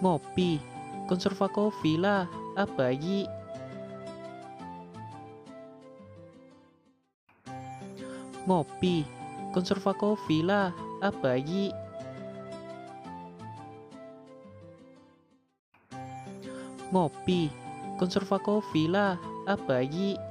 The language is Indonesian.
Ngopi, konserva kopi lah, apa lagi? Ngopi, konserva kopi lah, apa lagi? Ngopi, konserva kopi lah, apa lagi?